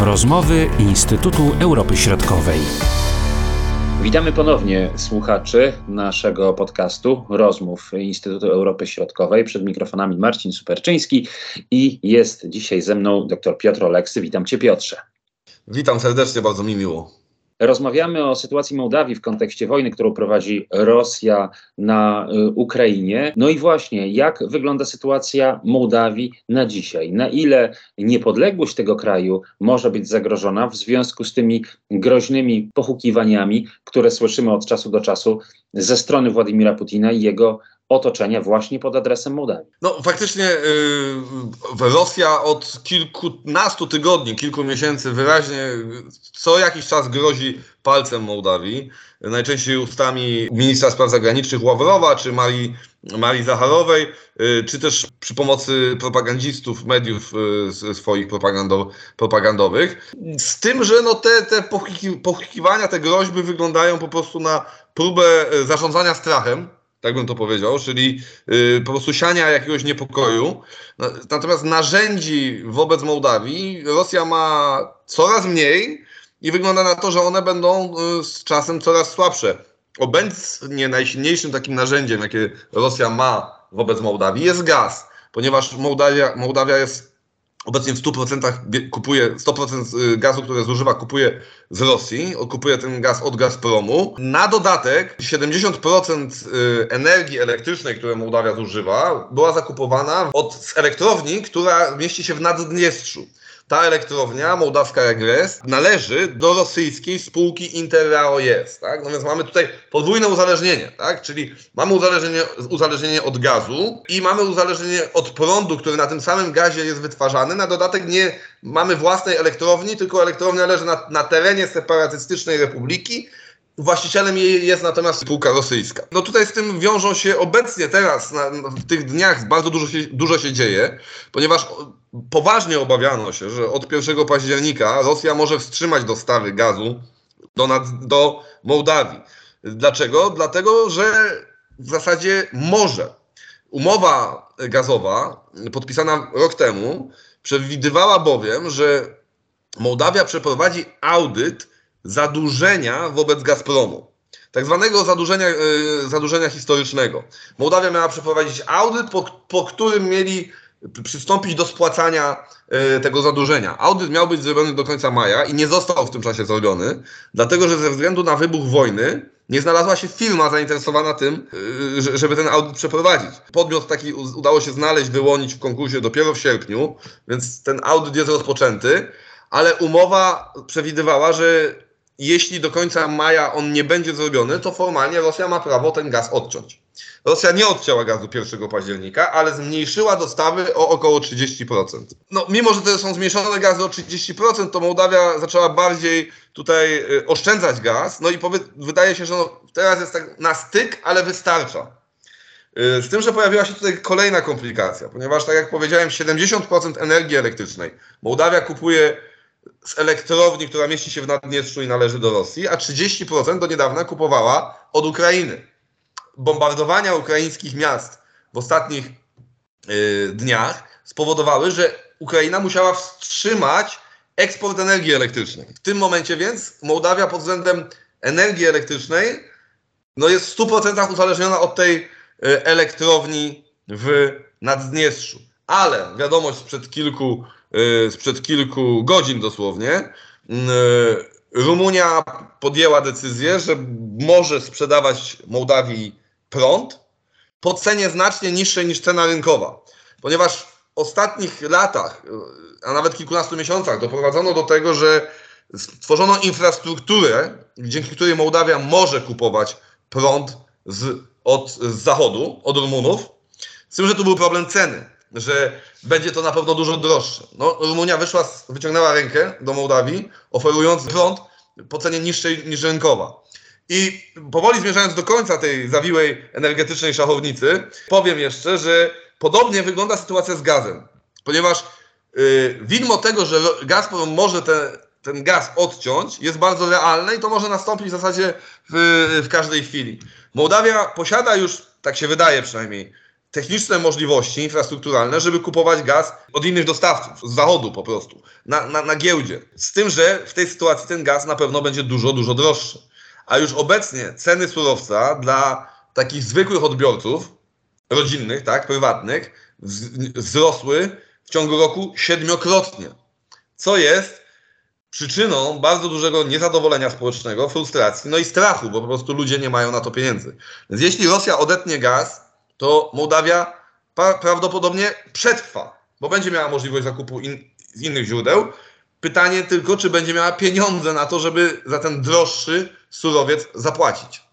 Rozmowy Instytutu Europy Środkowej. Witamy ponownie słuchaczy naszego podcastu Rozmów Instytutu Europy Środkowej. Przed mikrofonami Marcin Superczyński i jest dzisiaj ze mną dr Piotr Oleksy. Witam Cię Piotrze. Witam serdecznie, bardzo mi miło. Rozmawiamy o sytuacji Mołdawii w kontekście wojny, którą prowadzi Rosja na y, Ukrainie. No i właśnie, jak wygląda sytuacja Mołdawii na dzisiaj? Na ile niepodległość tego kraju może być zagrożona w związku z tymi groźnymi pochukiwaniami, które słyszymy od czasu do czasu ze strony Władimira Putina i jego otoczenia właśnie pod adresem Mołdawii. No faktycznie yy, Rosja od kilkunastu tygodni, kilku miesięcy wyraźnie co jakiś czas grozi palcem Mołdawii. Najczęściej ustami ministra spraw zagranicznych Ławrowa czy Marii, Marii Zacharowej, yy, czy też przy pomocy propagandzistów, mediów yy, swoich propagando, propagandowych. Z tym, że no te, te pochukiwania, te groźby wyglądają po prostu na próbę zarządzania strachem tak bym to powiedział, czyli yy, po prostu siania jakiegoś niepokoju. Natomiast narzędzi wobec Mołdawii Rosja ma coraz mniej i wygląda na to, że one będą yy, z czasem coraz słabsze. Obecnie najsilniejszym takim narzędziem, jakie Rosja ma wobec Mołdawii jest gaz, ponieważ Mołdawia, Mołdawia jest obecnie w 100% kupuje, 100% y, gazu, które zużywa, kupuje z Rosji, kupuje ten gaz od Gazpromu. Na dodatek 70% y, energii elektrycznej, którą Mołdawia zużywa, była zakupowana od elektrowni, która mieści się w Naddniestrzu ta elektrownia mołdawska jest, należy do rosyjskiej spółki Interraoes, tak? No więc mamy tutaj podwójne uzależnienie, tak? Czyli mamy uzależnienie, uzależnienie od gazu i mamy uzależnienie od prądu, który na tym samym gazie jest wytwarzany. Na dodatek nie mamy własnej elektrowni, tylko elektrownia leży na, na terenie separatystycznej republiki, Właścicielem jej jest natomiast spółka rosyjska. No tutaj z tym wiążą się obecnie teraz, na, w tych dniach bardzo dużo się, dużo się dzieje, ponieważ poważnie obawiano się, że od 1 października Rosja może wstrzymać dostawy gazu do, do Mołdawii. Dlaczego? Dlatego, że w zasadzie może. Umowa gazowa podpisana rok temu przewidywała bowiem, że Mołdawia przeprowadzi audyt zadłużenia wobec Gazpromu. Tak zwanego zadłużenia, yy, zadłużenia historycznego. Mołdawia miała przeprowadzić audyt, po, po którym mieli przystąpić do spłacania y, tego zadłużenia. Audyt miał być zrobiony do końca maja i nie został w tym czasie zrobiony, dlatego że ze względu na wybuch wojny nie znalazła się firma zainteresowana tym, y, żeby ten audyt przeprowadzić. Podmiot taki udało się znaleźć, wyłonić w konkursie dopiero w sierpniu, więc ten audyt jest rozpoczęty, ale umowa przewidywała, że jeśli do końca maja on nie będzie zrobiony, to formalnie Rosja ma prawo ten gaz odciąć. Rosja nie odcięła gazu 1 października, ale zmniejszyła dostawy o około 30%. No, mimo, że to są zmniejszone gazy o 30%, to Mołdawia zaczęła bardziej tutaj y, oszczędzać gaz. No i wydaje się, że no, teraz jest tak na styk, ale wystarcza. Y, z tym, że pojawiła się tutaj kolejna komplikacja, ponieważ, tak jak powiedziałem, 70% energii elektrycznej Mołdawia kupuje z elektrowni, która mieści się w Naddniestrzu i należy do Rosji, a 30% do niedawna kupowała od Ukrainy. Bombardowania ukraińskich miast w ostatnich yy, dniach spowodowały, że Ukraina musiała wstrzymać eksport energii elektrycznej. W tym momencie więc Mołdawia pod względem energii elektrycznej no jest w 100% uzależniona od tej y, elektrowni w Naddniestrzu. Ale wiadomość sprzed kilku Y, sprzed kilku godzin dosłownie, y, Rumunia podjęła decyzję, że może sprzedawać Mołdawii prąd po cenie znacznie niższej niż cena rynkowa. Ponieważ w ostatnich latach, a nawet kilkunastu miesiącach doprowadzono do tego, że stworzono infrastrukturę, dzięki której Mołdawia może kupować prąd z, od, z zachodu, od Rumunów. Z tym, że tu był problem ceny że będzie to na pewno dużo droższe. No, Rumunia wyszła, wyciągnęła rękę do Mołdawii, oferując prąd po cenie niższej niż rynkowa. I powoli zmierzając do końca tej zawiłej energetycznej szachownicy, powiem jeszcze, że podobnie wygląda sytuacja z gazem. Ponieważ yy, widmo tego, że Gazprom może te, ten gaz odciąć, jest bardzo realne i to może nastąpić w zasadzie w, w każdej chwili. Mołdawia posiada już, tak się wydaje przynajmniej, techniczne możliwości infrastrukturalne, żeby kupować gaz od innych dostawców, z zachodu po prostu, na, na, na giełdzie. Z tym, że w tej sytuacji ten gaz na pewno będzie dużo, dużo droższy. A już obecnie ceny surowca dla takich zwykłych odbiorców, rodzinnych, tak, prywatnych, wzrosły w ciągu roku siedmiokrotnie. Co jest przyczyną bardzo dużego niezadowolenia społecznego, frustracji, no i strachu, bo po prostu ludzie nie mają na to pieniędzy. Więc jeśli Rosja odetnie gaz, to Mołdawia prawdopodobnie przetrwa, bo będzie miała możliwość zakupu in z innych źródeł. Pytanie tylko, czy będzie miała pieniądze na to, żeby za ten droższy surowiec zapłacić.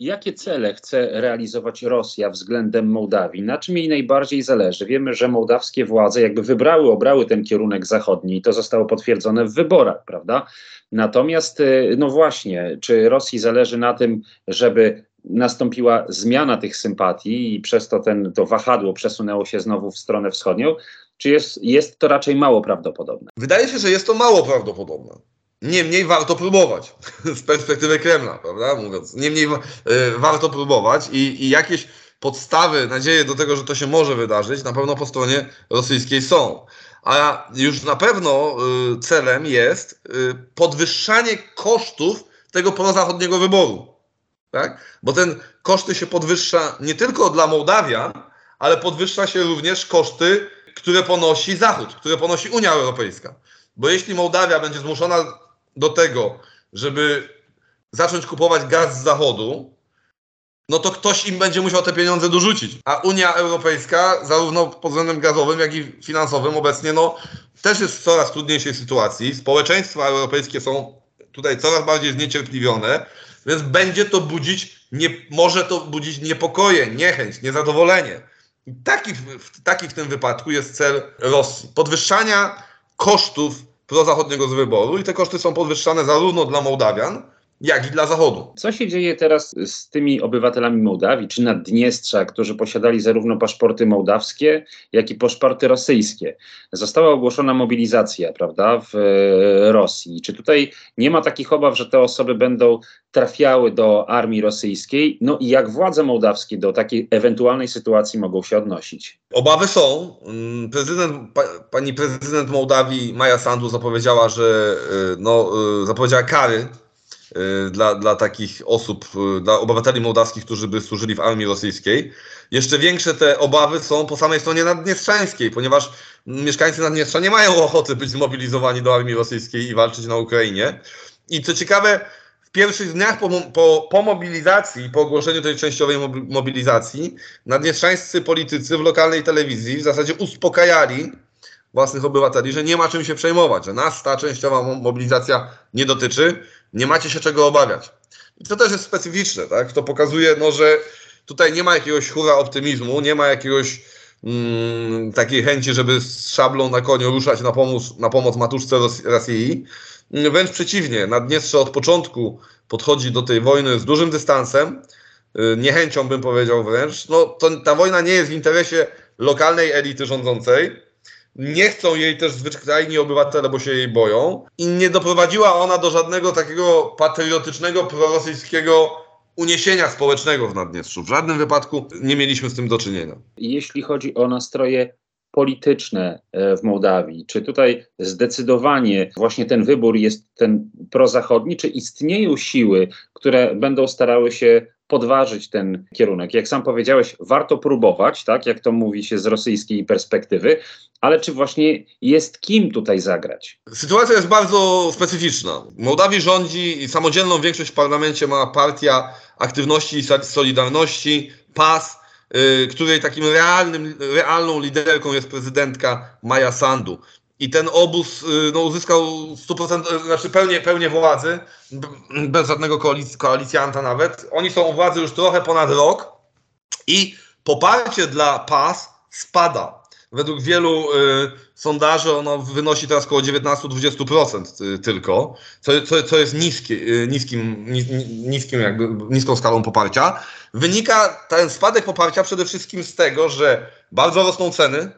Jakie cele chce realizować Rosja względem Mołdawii? Na czym jej najbardziej zależy? Wiemy, że mołdawskie władze jakby wybrały, obrały ten kierunek zachodni i to zostało potwierdzone w wyborach, prawda? Natomiast, y, no właśnie, czy Rosji zależy na tym, żeby nastąpiła zmiana tych sympatii i przez to ten, to wahadło przesunęło się znowu w stronę wschodnią, czy jest, jest to raczej mało prawdopodobne? Wydaje się, że jest to mało prawdopodobne. Niemniej warto próbować z perspektywy Kremla, prawda? Mówiąc, niemniej y, warto próbować i, i jakieś podstawy, nadzieje do tego, że to się może wydarzyć, na pewno po stronie rosyjskiej są. A już na pewno y, celem jest y, podwyższanie kosztów tego prozachodniego wyboru. Tak? Bo ten koszty się podwyższa nie tylko dla Mołdawian, ale podwyższa się również koszty, które ponosi Zachód, które ponosi Unia Europejska. Bo jeśli Mołdawia będzie zmuszona do tego, żeby zacząć kupować gaz z zachodu, no to ktoś im będzie musiał te pieniądze dorzucić. A Unia Europejska, zarówno pod względem gazowym, jak i finansowym obecnie, no też jest w coraz trudniejszej sytuacji. Społeczeństwa europejskie są tutaj coraz bardziej zniecierpliwione, więc będzie to budzić, nie, może to budzić niepokoje, niechęć, niezadowolenie. I taki, taki w tym wypadku jest cel Rosji. Podwyższania kosztów prozachodniego z wyboru i te koszty są podwyższane zarówno dla Mołdawian, jak i dla Zachodu. Co się dzieje teraz z tymi obywatelami Mołdawii czy Naddniestrza, którzy posiadali zarówno paszporty mołdawskie, jak i paszporty rosyjskie? Została ogłoszona mobilizacja, prawda, w e, Rosji. Czy tutaj nie ma takich obaw, że te osoby będą trafiały do armii rosyjskiej? No i jak władze mołdawskie do takiej ewentualnej sytuacji mogą się odnosić? Obawy są. Mm, prezydent, pa, pani prezydent Mołdawii Maja Sandu zapowiedziała, że e, no, e, zapowiedziała kary dla, dla takich osób, y, dla obywateli mołdawskich, którzy by służyli w armii rosyjskiej. Jeszcze większe te obawy są po samej stronie naddniestrzańskiej, ponieważ mieszkańcy Naddniestrza nie mają ochoty być zmobilizowani do armii rosyjskiej i walczyć na Ukrainie. I co ciekawe, w pierwszych dniach po, po, po mobilizacji, po ogłoszeniu tej częściowej mobilizacji, naddniestrzańscy politycy w lokalnej telewizji w zasadzie uspokajali własnych obywateli, że nie ma czym się przejmować, że nas ta częściowa mobilizacja nie dotyczy, nie macie się czego obawiać. I to też jest specyficzne, tak? To pokazuje, no, że tutaj nie ma jakiegoś hura optymizmu, nie ma jakiegoś mm, takiej chęci, żeby z szablą na koniu ruszać na pomoc, na pomoc matuszce Rosji. Wręcz przeciwnie, Naddniestrze od początku podchodzi do tej wojny z dużym dystansem, y, niechęcią bym powiedział wręcz. No, to, ta wojna nie jest w interesie lokalnej elity rządzącej, nie chcą jej też zwyczajni obywatele, bo się jej boją. I nie doprowadziła ona do żadnego takiego patriotycznego, prorosyjskiego uniesienia społecznego w Naddniestrzu. W żadnym wypadku nie mieliśmy z tym do czynienia. Jeśli chodzi o nastroje polityczne e, w Mołdawii, czy tutaj zdecydowanie właśnie ten wybór jest ten prozachodni, czy istnieją siły, które będą starały się podważyć ten kierunek. Jak sam powiedziałeś, warto próbować, tak, jak to mówi się z rosyjskiej perspektywy, ale czy właśnie jest kim tutaj zagrać? Sytuacja jest bardzo specyficzna. Mołdawii rządzi i samodzielną większość w parlamencie ma partia aktywności i solidarności, PAS, yy, której takim realnym, realną liderką jest prezydentka Maja Sandu i ten obóz y, no, uzyskał 100%, y, znaczy pełnię, pełnię władzy, bez żadnego koalic koalicjanta nawet. Oni są u władzy już trochę ponad rok i poparcie dla PAS spada. Według wielu y, sondaży ono wynosi teraz około 19-20% y, tylko, co, co, co jest niskie, niskim, nis, niskim jakby, niską skalą poparcia. Wynika ten spadek poparcia przede wszystkim z tego, że bardzo rosną ceny,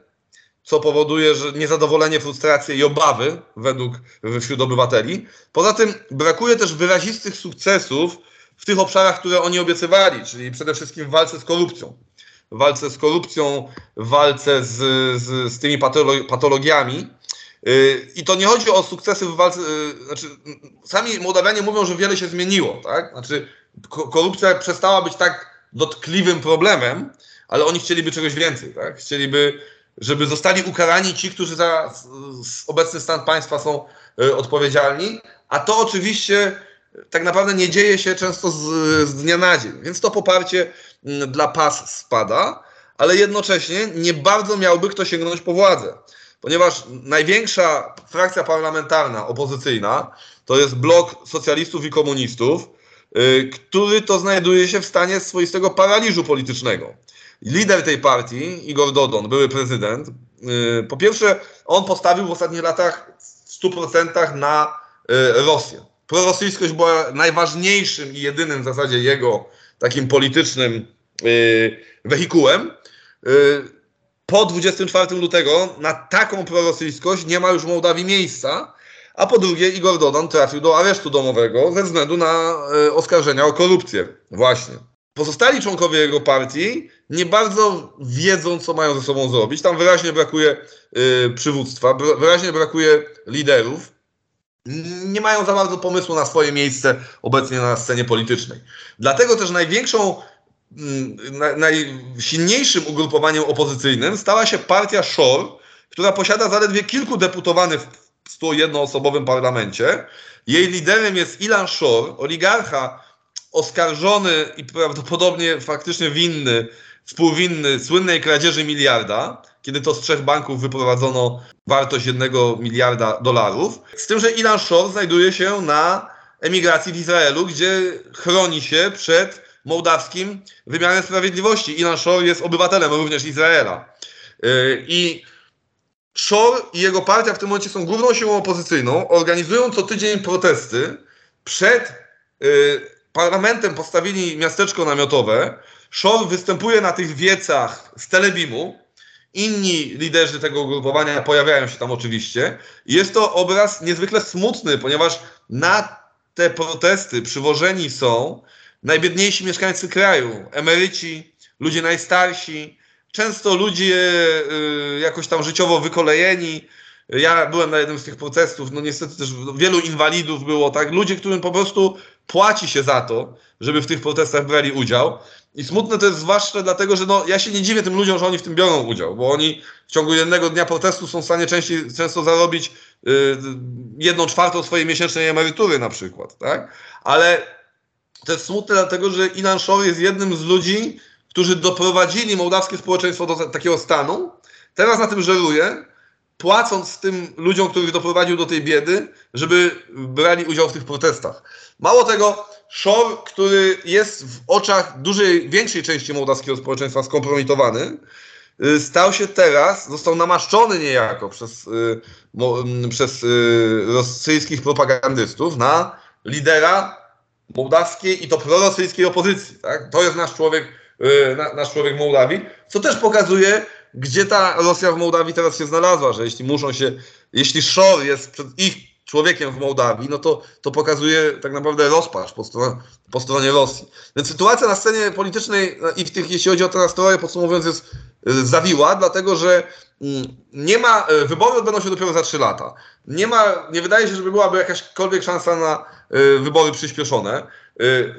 co powoduje że niezadowolenie, frustrację i obawy według wśród obywateli. Poza tym brakuje też wyrazistych sukcesów w tych obszarach, które oni obiecywali, czyli przede wszystkim w walce z korupcją. w walce z korupcją, w walce z, z, z tymi patologiami. Y, I to nie chodzi o sukcesy w walce, y, znaczy sami Mołdawianie mówią, że wiele się zmieniło, tak? Znaczy korupcja przestała być tak dotkliwym problemem, ale oni chcieliby czegoś więcej, tak? Chcieliby, żeby zostali ukarani ci, którzy za obecny stan państwa są y, odpowiedzialni, a to oczywiście tak naprawdę nie dzieje się często z, z dnia na dzień, więc to poparcie mm, dla PAS spada, ale jednocześnie nie bardzo miałby kto sięgnąć po władzę ponieważ największa frakcja parlamentarna opozycyjna to jest blok socjalistów i komunistów, y, który to znajduje się w stanie swoistego paraliżu politycznego. Lider tej partii, Igor Dodon, były prezydent, y, po pierwsze, on postawił w ostatnich latach w 100% na y, Rosję. Prorosyjskość była najważniejszym i jedynym w zasadzie jego takim politycznym wehikułem po 24 lutego na taką prorosyjskość nie ma już w Mołdawii miejsca, a po drugie Igor Dodon trafił do aresztu domowego ze względu na oskarżenia o korupcję. Właśnie. Pozostali członkowie jego partii nie bardzo wiedzą, co mają ze sobą zrobić. Tam wyraźnie brakuje y, przywództwa, wyraźnie brakuje liderów. Nie mają za bardzo pomysłu na swoje miejsce obecnie na scenie politycznej. Dlatego też największą Mm, najsilniejszym ugrupowaniem opozycyjnym stała się partia Shore, która posiada zaledwie kilku deputowanych w 101-osobowym parlamencie. Jej liderem jest Ilan Shore, oligarcha oskarżony i prawdopodobnie faktycznie winny, współwinny słynnej kradzieży miliarda, kiedy to z trzech banków wyprowadzono wartość jednego miliarda dolarów. Z tym, że Ilan Shore znajduje się na emigracji w Izraelu, gdzie chroni się przed mołdawskim wymiarem sprawiedliwości. Ilan Shor jest obywatelem również Izraela. Y, I Shor i jego partia w tym momencie są główną siłą opozycyjną, organizują co tydzień protesty. Przed y, parlamentem postawili miasteczko namiotowe. Shor występuje na tych wiecach z telebimu. Inni liderzy tego ugrupowania pojawiają się tam oczywiście. Jest to obraz niezwykle smutny, ponieważ na te protesty przywożeni są najbiedniejsi mieszkańcy kraju, emeryci, ludzie najstarsi, często ludzie y, jakoś tam życiowo wykolejeni. Ja byłem na jednym z tych protestów, no niestety też wielu inwalidów było, tak? Ludzie, którym po prostu płaci się za to, żeby w tych protestach brali udział. I smutne to jest zwłaszcza dlatego, że no, ja się nie dziwię tym ludziom, że oni w tym biorą udział, bo oni w ciągu jednego dnia protestu są w stanie częściej, często zarobić y, jedną czwartą swojej miesięcznej emerytury na przykład, tak? Ale to jest smutne dlatego, że Ilan Shor jest jednym z ludzi, którzy doprowadzili mołdawskie społeczeństwo do takiego stanu. Teraz na tym żeruje, płacąc tym ludziom, których doprowadził do tej biedy, żeby brali udział w tych protestach. Mało tego, Shor, który jest w oczach dużej, większej części mołdawskiego społeczeństwa skompromitowany, y, stał się teraz, został namaszczony niejako przez, y, przez y, rosyjskich propagandystów na lidera mołdawskiej i to prorosyjskiej opozycji. Tak? To jest nasz człowiek, na, nasz człowiek Mołdawii, co też pokazuje, gdzie ta Rosja w Mołdawii teraz się znalazła, że jeśli muszą się, jeśli Szor jest przed ich człowiekiem w Mołdawii, no to, to pokazuje tak naprawdę rozpacz po, stronie, po stronie Rosji. Więc sytuacja na scenie politycznej no i w tych, jeśli chodzi o tę nastroje, podsumowując, jest y, zawiła, dlatego że mm, nie ma, y, wybory odbędą się dopiero za trzy lata. Nie ma, nie wydaje się, żeby byłaby jakaśkolwiek szansa na y, wybory przyspieszone.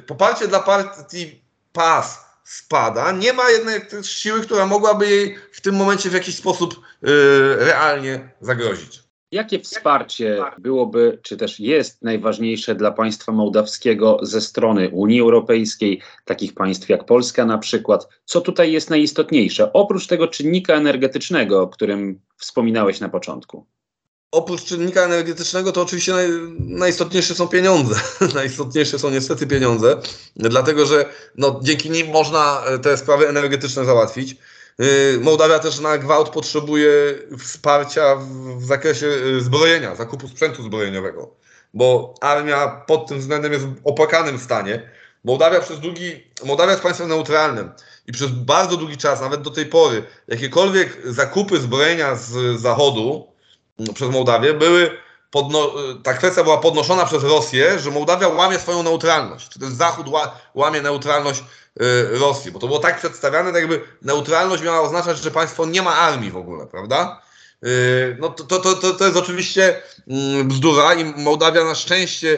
Poparcie dla partii PAS spada. Nie ma jednak siły, która mogłaby jej w tym momencie w jakiś sposób realnie zagrozić. Jakie wsparcie byłoby, czy też jest najważniejsze dla państwa mołdawskiego ze strony Unii Europejskiej, takich państw jak Polska na przykład? Co tutaj jest najistotniejsze, oprócz tego czynnika energetycznego, o którym wspominałeś na początku? Oprócz czynnika energetycznego to oczywiście naj, najistotniejsze są pieniądze. najistotniejsze są niestety pieniądze, dlatego że no, dzięki nim można te sprawy energetyczne załatwić. Y, Mołdawia też na gwałt potrzebuje wsparcia w, zakresie y, zbrojenia, zakupu sprzętu zbrojeniowego, bo armia pod tym względem jest w opłakanym stanie. Mołdawia przez długi, Mołdawia jest państwem neutralnym i przez bardzo długi czas, nawet do tej pory, jakiekolwiek zakupy zbrojenia z zachodu przez Mołdawię były podno, ta kwestia była podnoszona przez Rosję, że Mołdawia łamie swoją neutralność. Czy ten Zachód łamie neutralność Rosji, bo to było tak przedstawiane, tak jakby neutralność miała oznaczać, że państwo nie ma armii w ogóle, prawda? No to, to, to, to jest oczywiście mm, bzdura i Mołdawia na szczęście,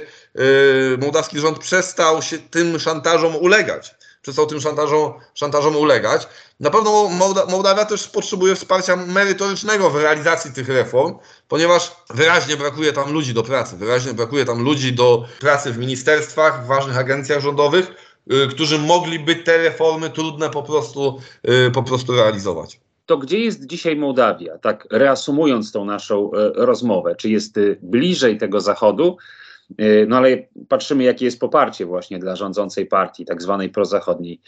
mołdawski rząd przestał się tym szantażom ulegać przestał tym szantażom, szantażom ulegać. Na pewno Mołda Mołdawia też potrzebuje wsparcia merytorycznego w realizacji tych reform, ponieważ wyraźnie brakuje tam ludzi do pracy, wyraźnie brakuje tam ludzi do pracy w ministerstwach, w ważnych agencjach rządowych, y, którzy mogliby te reformy trudne po prostu, y, po prostu realizować. To gdzie jest dzisiaj Mołdawia? Tak reasumując tą naszą y, rozmowę, czy jest y, bliżej tego Zachodu, no ale patrzymy, jakie jest poparcie właśnie dla rządzącej partii, tak zwanej prozachodniej.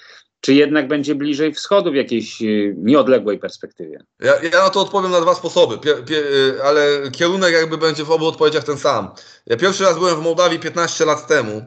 Czy jednak będzie bliżej wschodu w jakiejś e, nieodległej perspektywie? Ja, ja na to odpowiem na dwa sposoby, pie, pie, e, ale kierunek jakby będzie w obu odpowiedziach ten sam. Ja pierwszy raz byłem w Mołdawii 15 lat temu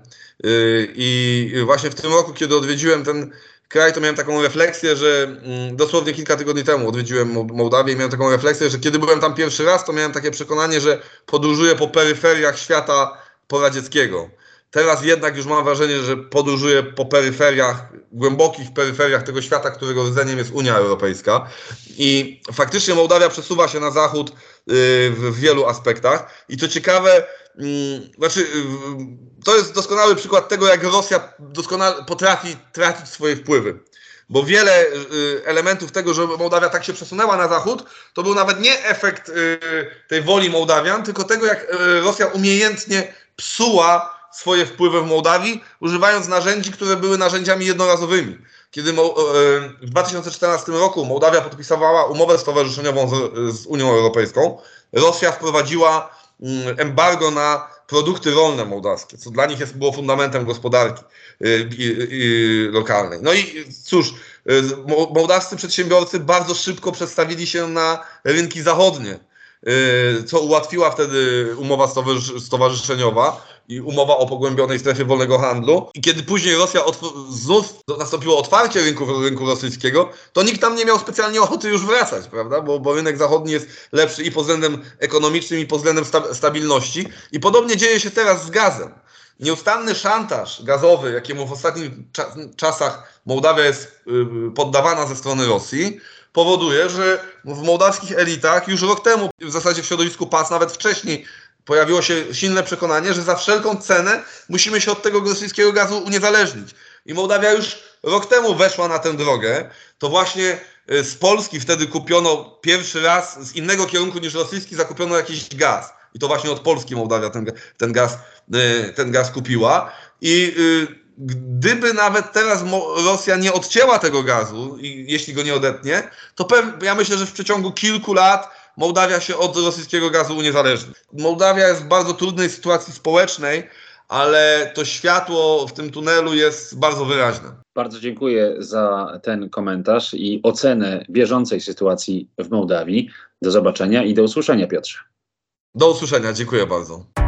i właśnie w tym roku, kiedy odwiedziłem ten kraj, to miałem taką refleksję, że mm, dosłownie kilka tygodni temu odwiedziłem Mołdawię i miałem taką refleksję, że kiedy byłem tam pierwszy raz, to miałem takie przekonanie, że podróżuję po peryferiach świata poradzieckiego. Teraz jednak już mam wrażenie, że podróżuję po peryferiach, głębokich peryferiach tego świata, którego rdzeniem jest Unia Europejska. I faktycznie Mołdawia przesuwa się na zachód y, w wielu aspektach. I co ciekawe, mm, znaczy, y, to jest doskonały przykład tego, jak Rosja doskonale potrafi tracić swoje wpływy. Bo wiele y, elementów tego, że Mołdawia tak się przesunęła na zachód, to był nawet nie efekt tej woli Mołdawian, tylko tego, jak Rosja umiejętnie psuła swoje wpływy w Mołdawii, używając narzędzi, które były narzędziami jednorazowymi. Kiedy e, w 2014 roku Mołdawia podpisywała umowę stowarzyszeniową z, Unią Europejską, Rosja wprowadziła mm, embargo na produkty rolne mołdawskie, co dla nich jest, było fundamentem gospodarki y, y, y, lokalnej. No i cóż, mołdawscy przedsiębiorcy bardzo szybko przedstawili się na rynki zachodnie Y, co ułatwiła wtedy umowa stowarzyszeniowa i umowa o pogłębionej strefie wolnego handlu. I kiedy później Rosja znów nastąpiło otwarcie rynku, rynku rosyjskiego, to nikt tam nie miał specjalnie ochoty już wracać, prawda? Bo, bo rynek zachodni jest lepszy i pod względem ekonomicznym, i pod względem sta stabilności. I podobnie dzieje się teraz z gazem. Nieustanny szantaż gazowy, jakiemu w ostatnich cza czasach Mołdawia jest y, poddawana ze strony Rosji, powoduje, że w mołdawskich elitach już rok temu, w zasadzie w środowisku PAS, nawet wcześniej, pojawiło się silne przekonanie, że za wszelką cenę musimy się od tego rosyjskiego gazu uniezależnić. I Mołdawia już rok temu weszła na tę drogę. To właśnie y, z Polski wtedy kupiono pierwszy raz z innego kierunku niż rosyjski, zakupiono jakiś gaz. I to właśnie od Polski Mołdawia ten, ten, gaz, ten gaz kupiła. I y, gdyby nawet teraz Rosja nie odcięła tego gazu, i jeśli go nie odetnie, to ja myślę, że w przeciągu kilku lat Mołdawia się od rosyjskiego gazu uniezależni. Mołdawia jest w bardzo trudnej sytuacji społecznej, ale to światło w tym tunelu jest bardzo wyraźne. Bardzo dziękuję za ten komentarz i ocenę bieżącej sytuacji w Mołdawii. Do zobaczenia i do usłyszenia, Piotrze. Do usłyszenia, dziękuję bardzo.